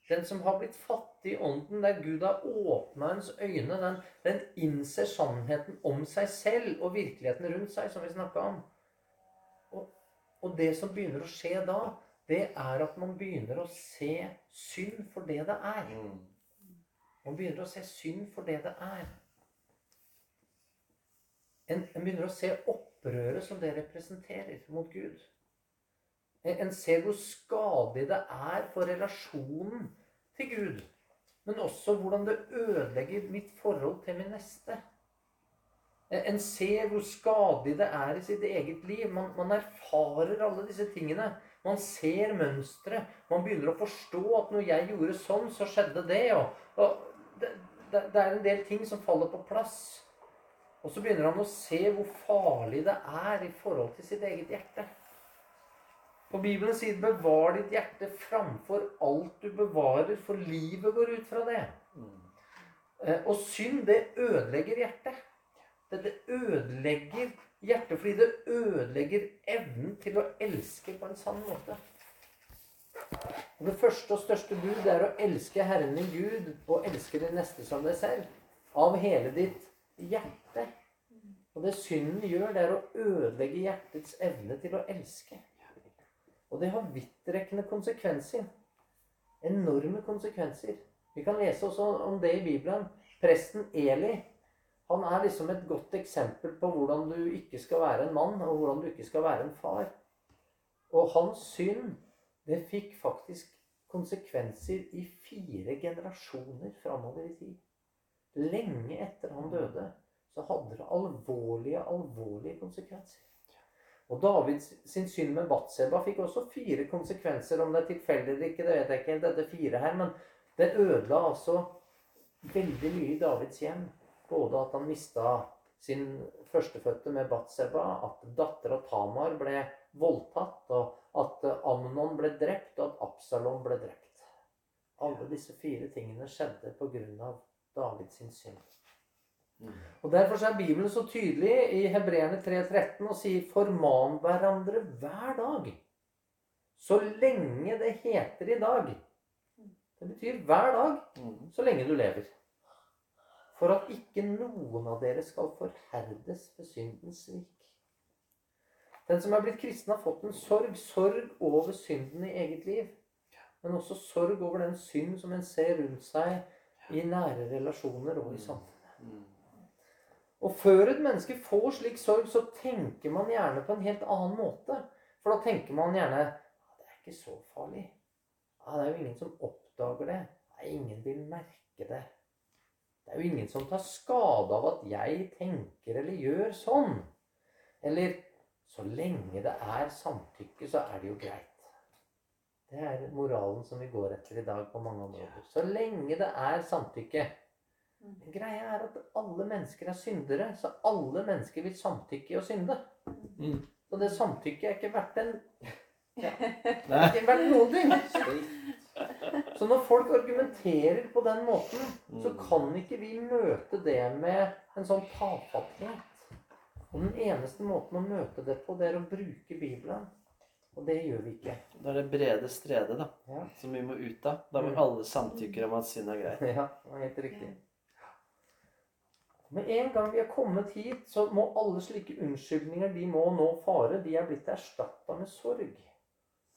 Den som har blitt fattig i ånden, der Gud har åpna ens øyne, den, den innser sannheten om seg selv og virkeligheten rundt seg, som vi snakka om. Og, og det som begynner å skje da, det er at man begynner å se synd for det det er. Mm. Man begynner å se synd for det det er. En, en begynner å se opprøret som det representerer mot Gud. En, ser hvor skadelig det er for relasjonen til Gud. Men også hvordan det ødelegger mitt forhold til min neste. En, ser hvor skadelig det er i sitt eget liv. Man, man erfarer alle disse tingene. Man ser mønstre. Man begynner å forstå at når jeg gjorde sånn, så skjedde det. Og, og det, det, det er en del ting som faller på plass. Og så begynner han å se hvor farlig det er i forhold til sitt eget hjerte. Og Bibelen sier 'bevar ditt hjerte framfor alt du bevarer', for livet går ut fra det. Eh, Og synd, det ødelegger hjertet. Det, det ødelegger hjertet fordi det ødelegger evnen til å elske på en sann måte. Og Det første og største bud det er å elske Herren din Gud og elske din neste som deg selv. Av hele ditt hjerte. Og det synden gjør, det er å ødelegge hjertets evne til å elske. Og det har vidtrekkende konsekvenser. Enorme konsekvenser. Vi kan lese også om det i Bibelen. Presten Eli han er liksom et godt eksempel på hvordan du ikke skal være en mann, og hvordan du ikke skal være en far. Og hans synd, det fikk faktisk konsekvenser i fire generasjoner framover i tid. Lenge etter han døde, så hadde det alvorlige, alvorlige konsekvenser. Og Davids sin synd med Batseba fikk også fire konsekvenser. Om det er tilfeldig eller ikke, det vet jeg ikke helt, dette fire her. Men det ødela altså veldig mye i Davids hjem. Både at han mista sin førstefødte med Batseba, at dattera Tamar ble voldtatt, og at Amnon ble drept, og at Absalom ble drept. Alle disse fire tingene skjedde pga. Davids synd. Mm. Og Derfor er Bibelen så tydelig i Hebreerne 3,13 og sier 'forman hverandre hver dag'. Så lenge det heter i dag. Det betyr hver dag Mm. så lenge du lever. For at ikke noen av dere skal forherdes ved syndens svik. Den som er blitt kristen, har fått en sorg. Sorg over synden i eget liv. Men også sorg over den synd som en ser rundt seg i nære relasjoner og i samfunnet. Og før et menneske får slik sorg, så tenker man gjerne på en helt annen måte. For da tenker man gjerne det er ikke så farlig. Ja, det er jo ingen som oppdager det. Nei, ingen vil merke det. Det er jo ingen som tar skade av at jeg tenker eller gjør sånn. Eller så lenge det er samtykke, så er det jo greit. Det er moralen som vi går etter i dag på mange områder. Så lenge det er samtykke. Men greia er at alle mennesker er syndere, så alle mennesker vil samtykke i å synde. Mm. Så det samtykket er ikke verdt en Nei. ikke verdt noen ting. Så når folk argumenterer på den måten, så Mm. kan ikke vi møte det med en sånn tafatthet. Og den eneste måten å møte det på, det er å bruke Bibelen. Og det gjør vi ikke. Da er det brede stredet da, Ja, som vi må ut av. Da hvor Mm. alle samtykke om at synd er greit. ja det var helt riktig. Med en gang vi er kommet hit, så må alle slike unnskyldninger de må nå fare. De er blitt erstatta med sorg.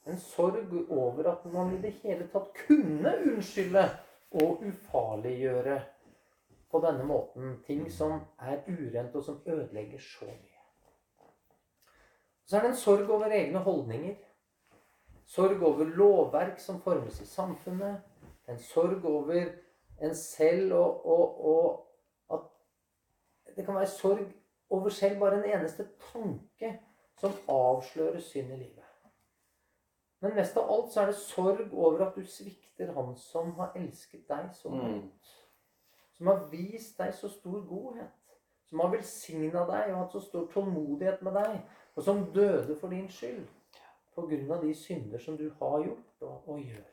En sorg over at man i det hele tatt kunne unnskylde og ufarliggjøre på denne måten ting som er urent, og som ødelegger så mye. Så er det en sorg over egne holdninger. Sorg over lovverk som formes i samfunnet. En sorg over en selv og, og, og Det kan være sorg over selv bare en eneste tanke som avslører synd i livet. Men mest av alt så er det sorg over at du svikter Han som har elsket deg så godt. Som har vist deg så stor godhet. Som har velsigna deg og hatt så stor tålmodighet med deg. Og som døde for din skyld. På grunn av de synder som du har gjort og, og gjør.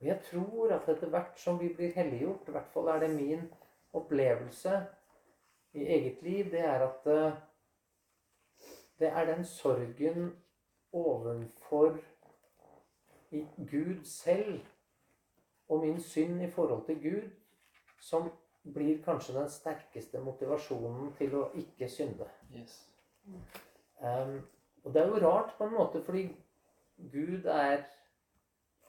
Og jeg tror at etter hvert som vi blir helliggjort, i hvert fall er det min opplevelse i eget liv, det er at eh, det er den sorgen ovenfor i Gud selv og min synd i forhold til Gud som blir kanskje den sterkeste motivasjonen til å ikke synde. Yes. Um, og det er jo rart på en måte, fordi Gud er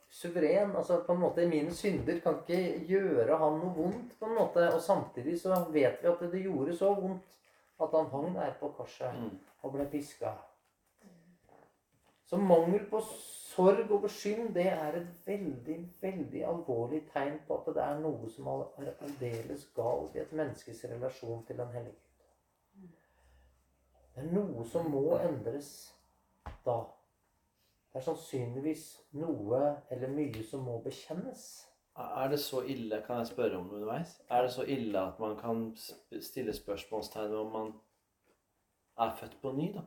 suveren. altså på en måte Mine synder kan ikke gjøre han noe vondt, på en måte. Og samtidig så vet vi at det gjorde så vondt at han hang der på korset Mm. og ble piska. Så mangel på sorg over synd, det er et veldig, veldig alvorlig tegn på at det er noe som er aldeles galt i et menneskes relasjon til den hellige Gud. Det er noe som må endres da. Er sannsynligvis noe eller mye som må bekjennes. Er det så ille, kan jeg spørre om underveis? Er det så ille at man kan stille spørsmålstegn ved om man er født på ny, da?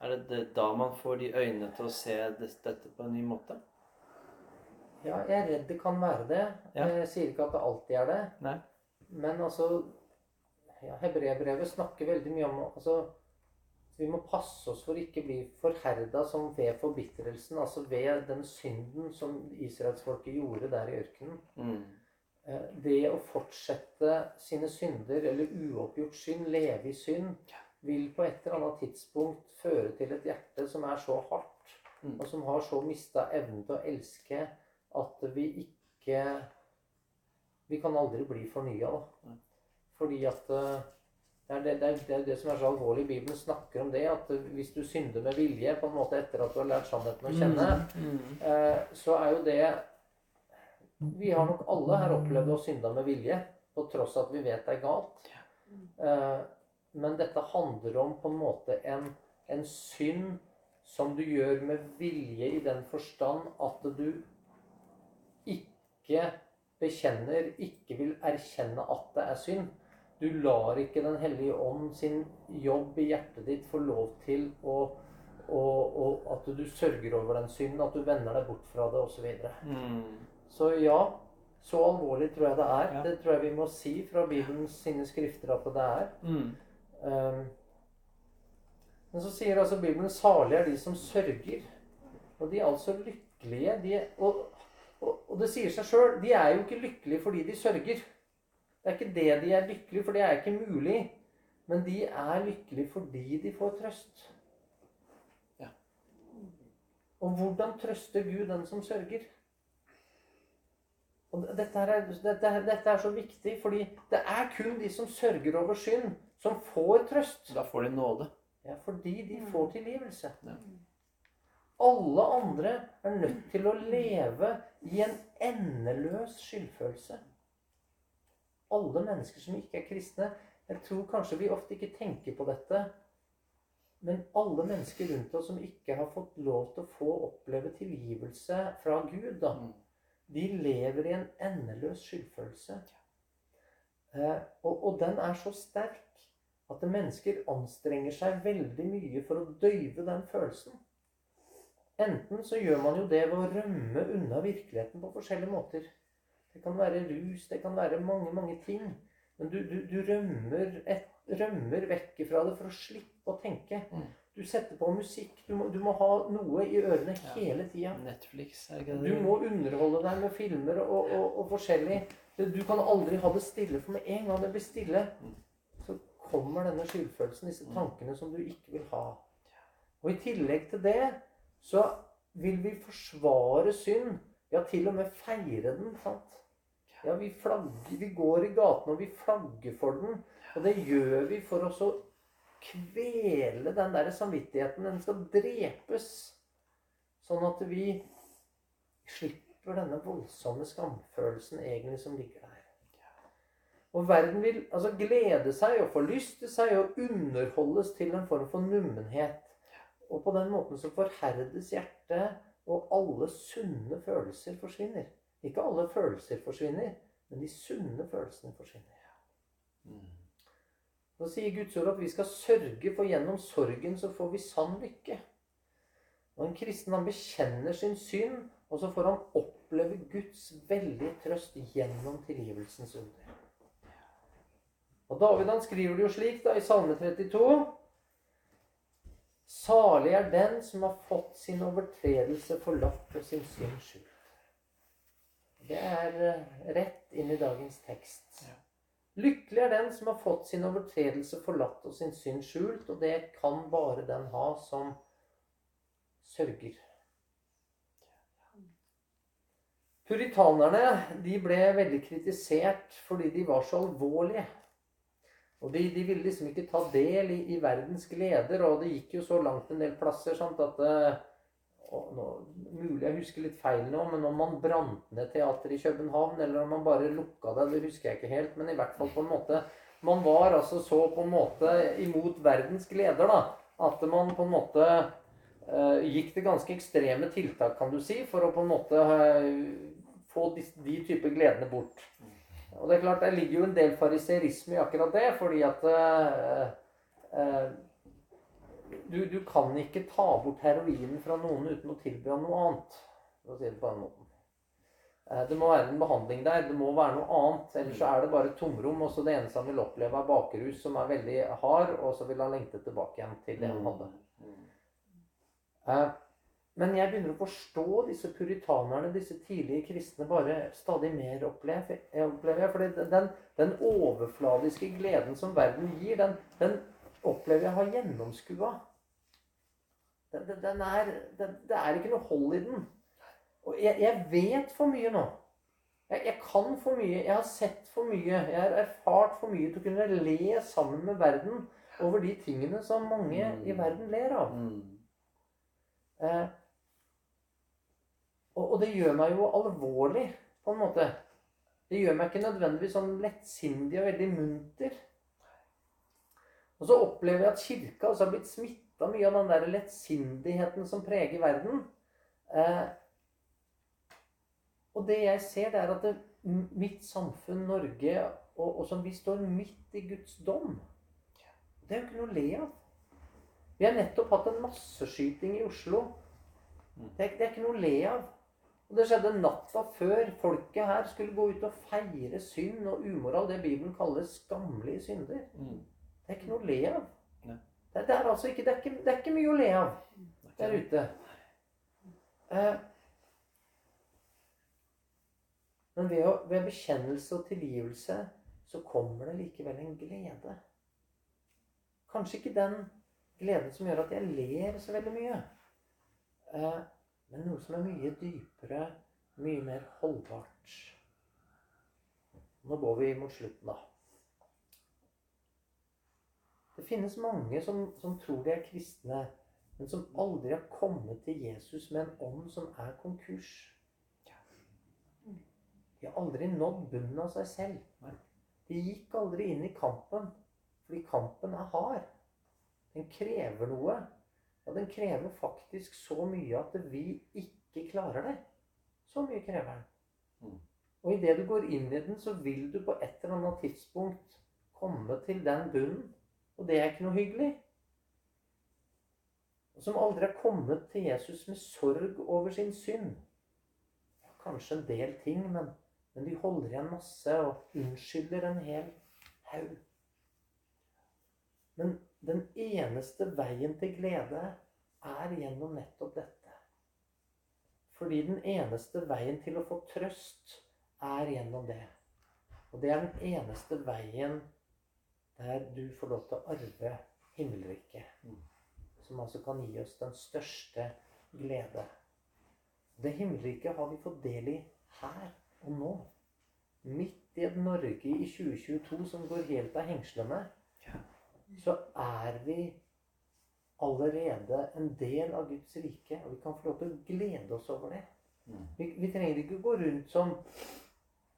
Er det det da man får de øynene til å se dette på en ny måte? Ja, jeg er redd det kan være det. Ja. Jeg sier ikke at det alltid er det. Nei. Men altså ja, Hebreerbrevet snakker veldig mye om altså, Vi må passe oss for ikke bli forherda som ved forbitrelsen. Altså ved den synden som israelsfolket gjorde der i ørkenen. Mm. Det å fortsette sine synder, eller uoppgjort synd, leve i synd, vil på et eller annet tidspunkt føre til et hjerte som er så hardt, Mm. og som har så mista evnen til å elske, at vi ikke Vi kan aldri bli fornya, da. Fordi at eh, det er det, det, er, det som er så alvorlig. Bibelen snakker om det. At hvis du synder med vilje, på en måte etter at du har lært sannheten å kjenne, Mm. eh, så er jo det Vi har nok alle her opplevd å synde med vilje, på tross av at vi vet det er galt. Eh, men dette handler om på en måte en, en synd som du gjør med vilje i den forstand at du ikke bekjenner, ikke vil erkjenne at det er synd. Du lar ikke Den hellige ånd sin jobb i hjertet ditt få lov til å og, og at du sørger over den synden, at du vender deg bort fra det osv. Så, Mm. så ja, så alvorlig tror jeg det er. Ja. Det tror jeg vi må si fra Bibelens sine skrifter at det er. Mm. Um, men så sier altså Bibelen 'salige er de som sørger'. Og de er altså lykkelige. De og, og, og det sier seg sjøl, de er jo ikke lykkelige fordi de sørger. Det er ikke det de er lykkelige for, det er ikke mulig. Men de er lykkelige fordi de får trøst. Ja. Og hvordan trøster Gud den som sørger? Og dette er, dette, dette er så viktig, fordi det er kun de som sørger over synd, som får trøst. Da får de nåde. Ja, fordi de får tilgivelse. Ja. Alle andre er nødt til å leve i en endeløs skyldfølelse. Alle mennesker som ikke er kristne. Jeg tror kanskje vi ofte ikke tenker på dette. Men alle mennesker rundt oss som ikke har fått lov til å få oppleve tilgivelse fra Gud, da, Mm. de lever i en endeløs skyldfølelse. Eh, og, og den er så sterk at mennesker anstrenger seg veldig mye for å døyve den følelsen. Enten så gjør man jo det ved å rømme unna virkeligheten på forskjellige måter. Det kan være rus, det kan være mange, mange ting. Men du, du, du rømmer, et, rømmer vekk fra det for å slippe å tenke. Mm. Du setter på musikk. Du må, du må ha noe i ørene Ja. hele tida. Netflix, er ikke det Du må underholde deg med filmer og, og, og forskjellig. Du kan aldri ha det stille, for med en gang det blir stille, Mm. så kommer denne skyldfølelsen, disse Mm. tankene som du ikke vil ha. Og i tillegg til det, så vil vi forsvare synd. Ja, til og med feire den. sant? Ja, vi flagger, vi går i gatene og vi flagger for den. Og det gjør vi for å kvele den der samvittigheten. Den skal drepes. Sånn at vi slipper denne voldsomme skamfølelsen egentlig som ligger der. Og verden vil altså glede seg og forlyste seg og underholdes til en form for nummenhet. Og på den måten så forherdes hjertet, og alle sunne følelser forsvinner. Ikke alle følelser forsvinner, men de sunne følelsene forsvinner. Mm. Så sier Guds ord at vi skal sørge, for gjennom sorgen så får vi sann lykke. Og en kristen han bekjenner sin synd, og så får han oppleve Guds veldige trøst gjennom tilgivelsens under. Og David han skriver det jo slik da i Salme 32. Salig er den som har fått sin overtredelse forlatt og sin synd skjult. Det er eh, rett inn i dagens tekst. Ja. Lykkelig er den som har fått sin overtredelse forlatt og sin synd skjult, og det kan bare den ha som sørger. Puritanerne de ble veldig kritisert fordi de var så alvorlige. Og de, de ville liksom ikke ta del i, i verdens gleder, og det gikk jo så langt en del plasser sant, at eh, nå, Mulig jeg husker litt feil nå, men om man brant ned teateret i København, eller om man bare lukka det, det husker jeg ikke helt. Men i hvert fall på en måte Man var altså så på en måte imot verdens gleder, da, at man på en måte uh, gikk til ganske ekstreme tiltak, kan du si, for å på en måte uh, få de, de type gledene bort. Og det er klart, det ligger jo en del fariserisme i akkurat det, fordi at uh, du, du kan ikke ta bort heroinen fra noen uten å tilby ham noe annet. For å si det på den måten. Eh, Det må være en behandling der. Det må være noe annet. Ellers så er det bare et tomrom. Og så det eneste han vil oppleve, er bakrus som er veldig hard, og så vil han lengte tilbake igjen til det han hadde. Mm. Eh, Men jeg begynner å forstå disse puritanerne, disse tidlige kristne, bare stadig mer opplever jeg. For den, den overfladiske gleden som verden gir, den, den opplever jeg har gjennomskua. Den, den, er, den, det er ikke noe hold i den. Og jeg, jeg vet for mye nå. Jeg, jeg kan for mye. Jeg har sett for mye. Jeg har erfart for mye til å kunne le sammen med verden over de tingene som mange i verden ler av. Mm. Eh, og, og det gjør meg jo alvorlig, på en måte. Det gjør meg ikke nødvendigvis sånn lettsindig og veldig munter. Og så opplever jeg at kirka også har blitt smitta mye av den der lettsindigheten som preger verden. Eh, og det jeg ser, det er at det, mitt samfunn, Norge, og, og som vi står midt i Guds dom Det er jo ikke noe å le av. Vi har nettopp hatt en masseskyting i Oslo. Det er, det er ikke noe å le av. Og det skjedde natta før folket her skulle gå ut og feire synd og umoral, det Bibelen kaller skammelige synder. Mm. Det er ikke noe å le av. Det, det, er altså ikke, det, er ikke, det er ikke mye å le av der ute. Eh, men ved, å, ved bekjennelse og tilgivelse så kommer det likevel en glede. Kanskje ikke den gleden som gjør at jeg ler så veldig mye. Eh, men noe som er mye dypere, mye mer holdbart. Nå går vi mot slutten, da. Det finnes mange som, som tror de er kristne, men som aldri har kommet til Jesus med en ånd som er konkurs. De har aldri nådd bunnen av seg selv. De gikk aldri inn i kampen, fordi kampen er hard. Den krever noe. Ja, den krever faktisk så mye at vi ikke klarer det. Så mye krever den. Mm. Og idet du går inn i den, så vil du på et eller annet tidspunkt komme til den bunnen. Og det er ikke noe hyggelig. Og som aldri har kommet til Jesus med sorg over sin synd. Ja, kanskje en del ting, men, men de holder igjen masse og unnskylder en hel haug. Men den eneste veien til glede er gjennom nettopp dette. Fordi den eneste veien til å få trøst er gjennom det. Og det er den eneste veien der du får lov til å arve himmelriket. Mm. Som altså kan gi oss den største glede. Det himmelriket har vi fått del i her og nå. Midt i et Norge i 2022 som går helt av hengslene, så er vi allerede en del av Guds rike. Og vi kan få lov til å glede oss over det. Mm. Vi, vi trenger ikke gå rundt som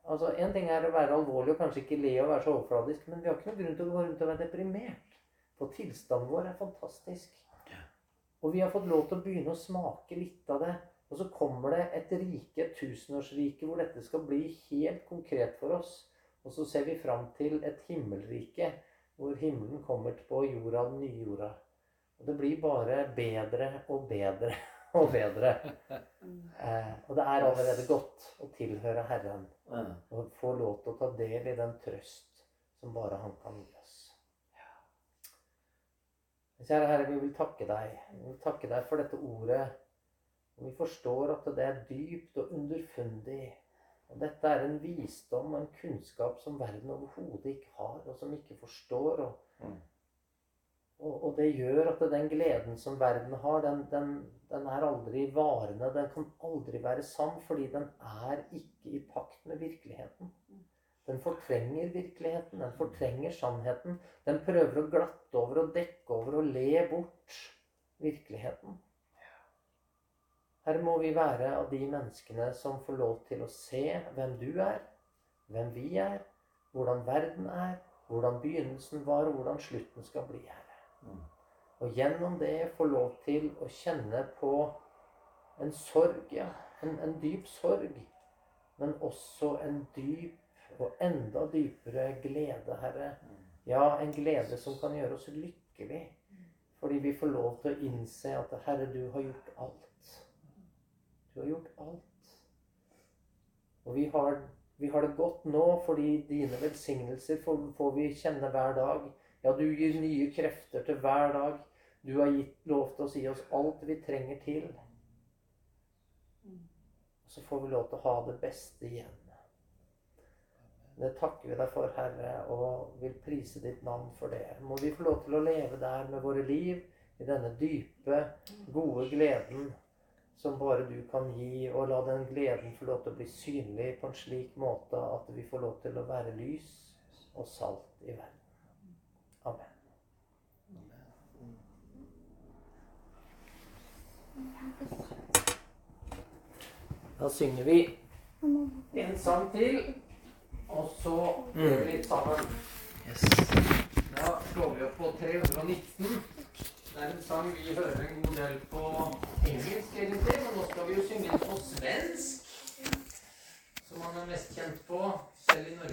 Altså, En ting er å være alvorlig og kanskje ikke le og være så overfladisk, men vi har ikke noen grunn til å gå rundt og være deprimert. For tilstanden vår er fantastisk. Og vi har fått lov til å begynne å smake litt av det. Og så kommer det et rike, et tusenårsrike, hvor dette skal bli helt konkret for oss. Og så ser vi fram til et himmelrike, hvor himmelen kommer på jorda, den nye jorda. Og det blir bare bedre og bedre og bedre. Eh, og det er allerede godt å tilhøre Herren og få lov til å ta del i den trøst som bare Han kan gi oss. Kjære Herre, vi vil takke deg. Vi vil takke deg for dette ordet. Og vi forstår at det er dypt og underfundig. Og dette er en visdom og en kunnskap som verden overhodet ikke har, og som ikke forstår. Og, Mm. Og, og det gjør at den gleden som verden har, den, den, den er aldri varende. Den kan aldri være sann, fordi den er ikke i pakt med virkeligheten. Den fortrenger virkeligheten, den fortrenger sannheten. Den prøver å glatte over og dekke over og le bort virkeligheten. Her må vi være av de menneskene som får lov til å se hvem du er, hvem vi er, hvordan verden er, hvordan begynnelsen var, og hvordan slutten skal bli, Herre. Mm. Og gjennom det få lov til å kjenne på en sorg, ja. En, en dyp sorg. Men også en dyp og enda dypere glede, Herre. Ja, en glede som kan gjøre oss lykkelig. Fordi vi får lov til å innse at Herre, du har gjort alt. Du har gjort alt. Og vi har, vi har det godt nå fordi dine velsignelser får, får vi kjenne hver dag. Ja, du gir nye krefter til hver dag. Du har gitt lov til å si oss alt vi trenger til. Så får vi lov til å ha det beste igjen. Det takker vi deg for, Herre, og vil prise ditt navn for det. Må vi få lov til å leve der med våre liv, i denne dype, gode gleden som bare du kan gi, og la den gleden få lov til å bli synlig på en slik måte at vi får lov til å være lys og salt i verden. Amen. Da synger vi en sang til, og så gjør vi litt sammen. Yes. Da slår vi opp på 319. Det er en sang vi hører en god del på engelsk, egentlig, men nå skal vi jo synge den på svensk. Som man er mest kjent på, selv i Norge.